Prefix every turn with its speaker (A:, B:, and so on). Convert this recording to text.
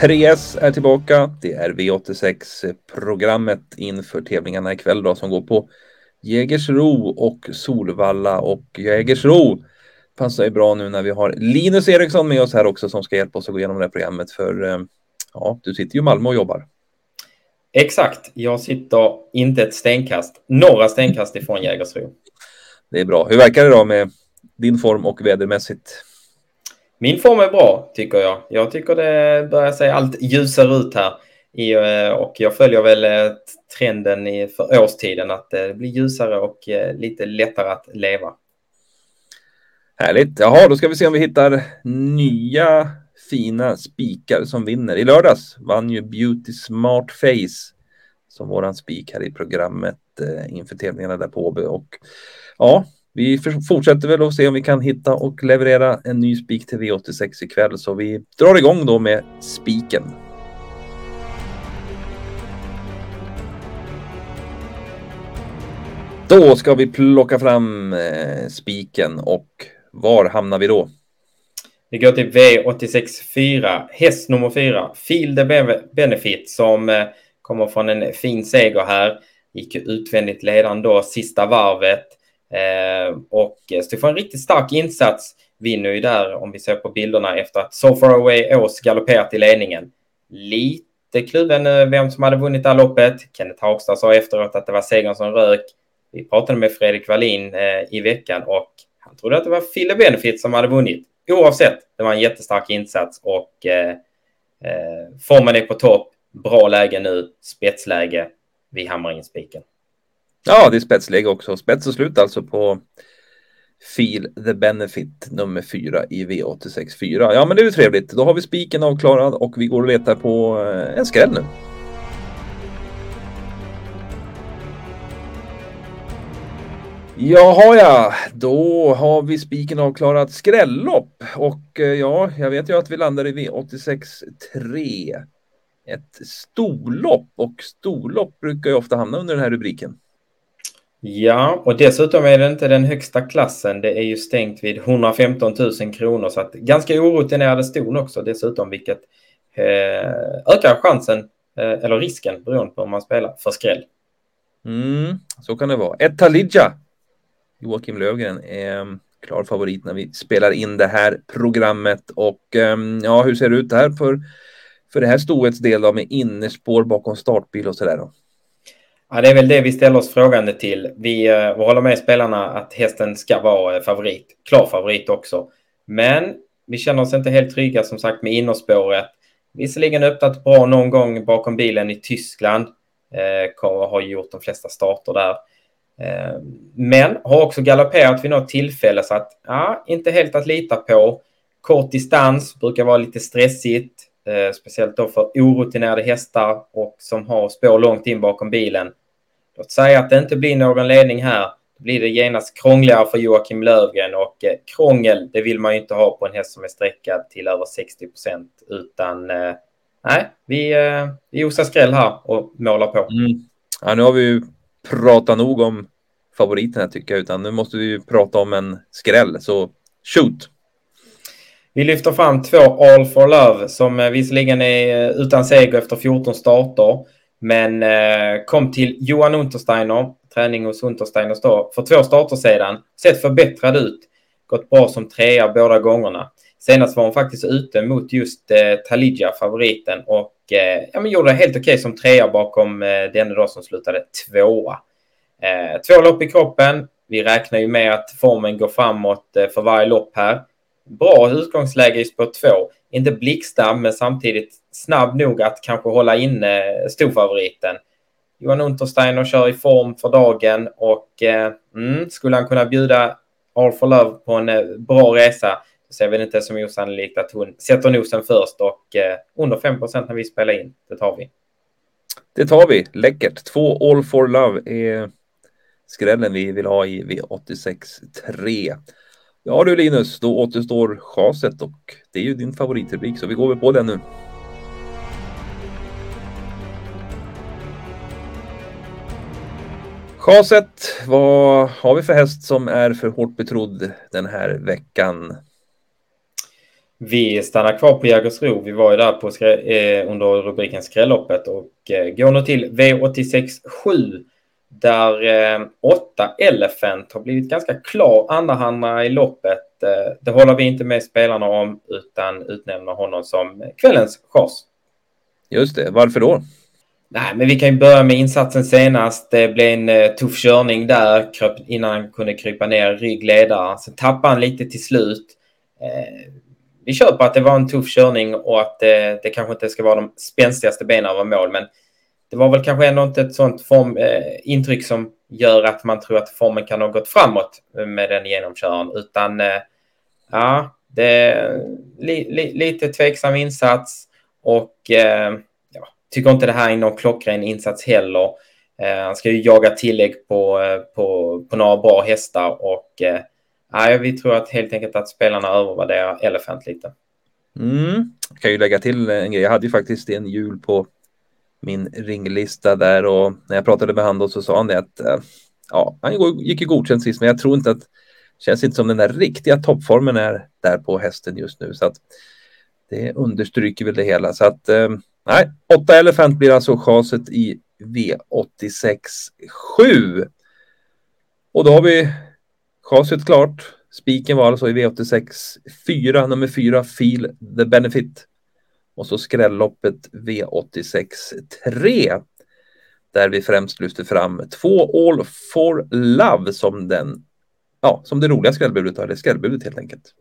A: 3S är tillbaka. Det är V86-programmet inför tävlingarna ikväll då som går på Jägersro och Solvalla och Jägersro passar ju bra nu när vi har Linus Eriksson med oss här också som ska hjälpa oss att gå igenom det här programmet för eh, ja, du sitter ju i Malmö och jobbar.
B: Exakt, jag sitter inte ett stenkast, några stenkast ifrån Jägersro.
A: Det är bra. Hur verkar det då med din form och vädermässigt?
B: Min form är bra tycker jag. Jag tycker det börjar se allt ljusare ut här. I, eh, och jag följer väl eh, trenden i, för årstiden att det blir ljusare och eh, lite lättare att leva.
A: Härligt. Jaha, då ska vi se om vi hittar nya fina spikar som vinner. I lördags vann ju Beauty Smart Face som våran spik här i programmet inför tävlingarna där på Åby. Och ja, vi fortsätter väl att se om vi kan hitta och leverera en ny spik till V86 ikväll. Så vi drar igång då med spiken. Då ska vi plocka fram eh, spiken och var hamnar vi då?
B: Vi går till V86 häst nummer 4, Field the Benefit som eh, kommer från en fin seger här. Gick utvändigt ledande då sista varvet eh, och Stefan, för en riktigt stark insats. Vinner ju där om vi ser på bilderna efter att So Far Away Ås galopperat i ledningen. Lite kluven eh, vem som hade vunnit det här loppet. Kenneth Hagstad sa efteråt att det var segern som rök. Vi pratade med Fredrik Wallin eh, i veckan och han trodde att det var Fille Benefit som hade vunnit. Oavsett, det var en jättestark insats och eh, eh, formen är på topp. Bra läge nu, spetsläge. Vi hammar in spiken.
A: Ja, det är spetsläge också. Spets och slut alltså på Feel the Benefit nummer 4 i V86 4. Ja, men det är ju trevligt. Då har vi spiken avklarad och vi går och letar på eh, en skräll nu. Jaha ja, då har vi spiken avklarat skrällopp och eh, ja, jag vet ju att vi landar i V86 3. Ett storlopp och storlopp brukar ju ofta hamna under den här rubriken.
B: Ja, och dessutom är det inte den högsta klassen. Det är ju stängt vid 115 000 kronor så att ganska orutinerade ston också dessutom, vilket eh, ökar chansen eh, eller risken beroende på om man spelar för skräll.
A: Mm, så kan det vara. Ett Talidja Joakim Lövgren är mm, klar favorit när vi spelar in det här programmet. Och mm, ja, hur ser det ut här för, för det här stoets del då med innerspår bakom startbil och sådär då?
B: Ja, det är väl det vi ställer oss frågande till. Vi, eh, vi håller med spelarna att hästen ska vara eh, favorit, klar favorit också. Men vi känner oss inte helt trygga som sagt med innerspåret. Visserligen öppnat bra någon gång bakom bilen i Tyskland. Eh, har gjort de flesta starter där. Eh, men har också galopperat vid något tillfälle så att ja, inte helt att lita på. Kort distans brukar vara lite stressigt, eh, speciellt då för orutinerade hästar och som har spår långt in bakom bilen. Låt säga att det inte blir någon ledning här. Då blir det genast krångligare för Joakim Lövgren och eh, krångel, det vill man ju inte ha på en häst som är sträckad till över 60 procent utan eh, nej, vi, eh, vi osar skräll här och målar på. Mm.
A: Ja, nu har vi ju prata nog om favoriterna tycker jag, utan nu måste vi prata om en skräll. Så shoot!
B: Vi lyfter fram två All for Love som visserligen är utan seger efter 14 starter, men eh, kom till Johan Untersteiner, träning hos Untersteiner då, för två starter sedan. Sett förbättrad ut. Gått bra som trea båda gångerna. Senast var hon faktiskt ute mot just eh, Talidja, favoriten, och eh, ja, men gjorde det helt okej okay som trea bakom eh, denne då som slutade tvåa. Eh, två lopp i kroppen. Vi räknar ju med att formen går framåt eh, för varje lopp här. Bra utgångsläge i spår två. Inte blixtsnabb, men samtidigt snabb nog att kanske hålla inne eh, storfavoriten. Johan Untersteiner kör i form för dagen och eh, mm, skulle han kunna bjuda All for Love på en eh, bra resa så ser vi det inte som osannolikt att hon sätter nosen först och eh, under 5 när vi spelar in. Det tar vi.
A: Det tar vi. Läckert. Två All for Love är skrällen vi vill ha i V86 3. Ja du Linus, då återstår chaset och det är ju din favoritrubrik så vi går väl på den nu. Chaset, vad har vi för häst som är för hårt betrodd den här veckan?
B: Vi stannar kvar på Jägersro. Vi var ju där på eh, under rubriken Skrälloppet och eh, går nu till V86 7 där eh, 8 Elephant har blivit ganska klar andrahandare i loppet. Eh, det håller vi inte med spelarna om utan utnämner honom som kvällens chans.
A: Just det, varför då?
B: Nej, men vi kan ju börja med insatsen senast. Det blev en eh, tuff körning där innan han kunde krypa ner ryggledaren. Sen tappade han lite till slut. Eh, vi köper att det var en tuff körning och att det, det kanske inte ska vara de spänstigaste benen över mål, men det var väl kanske ändå inte ett sånt form, eh, intryck som gör att man tror att formen kan ha gått framåt med den genomköraren, utan eh, ja, det är li, li, lite tveksam insats och eh, ja, tycker inte det här är någon klockren insats heller. Eh, han ska ju jaga tillägg på, eh, på, på några bra hästar och eh, Nej, vi tror att helt enkelt att spelarna övervärderar Elephant lite.
A: Mm. Jag kan ju lägga till en grej. Jag hade ju faktiskt en jul på min ringlista där och när jag pratade med honom så sa han det att eh, ja, han gick ju godkänt sist, men jag tror inte att känns inte som den där riktiga toppformen är där på hästen just nu så att det understryker väl det hela så att eh, nej, 8 Elephant blir alltså chaset i V86 7. Och då har vi Chaset klart. Spiken var alltså i V86 4, nummer 4, Feel the Benefit. Och så skrälloppet V86 3. Där vi främst lyfter fram två All for Love som den Ja, som det roliga skrällbudet, eller skrällbudet helt enkelt.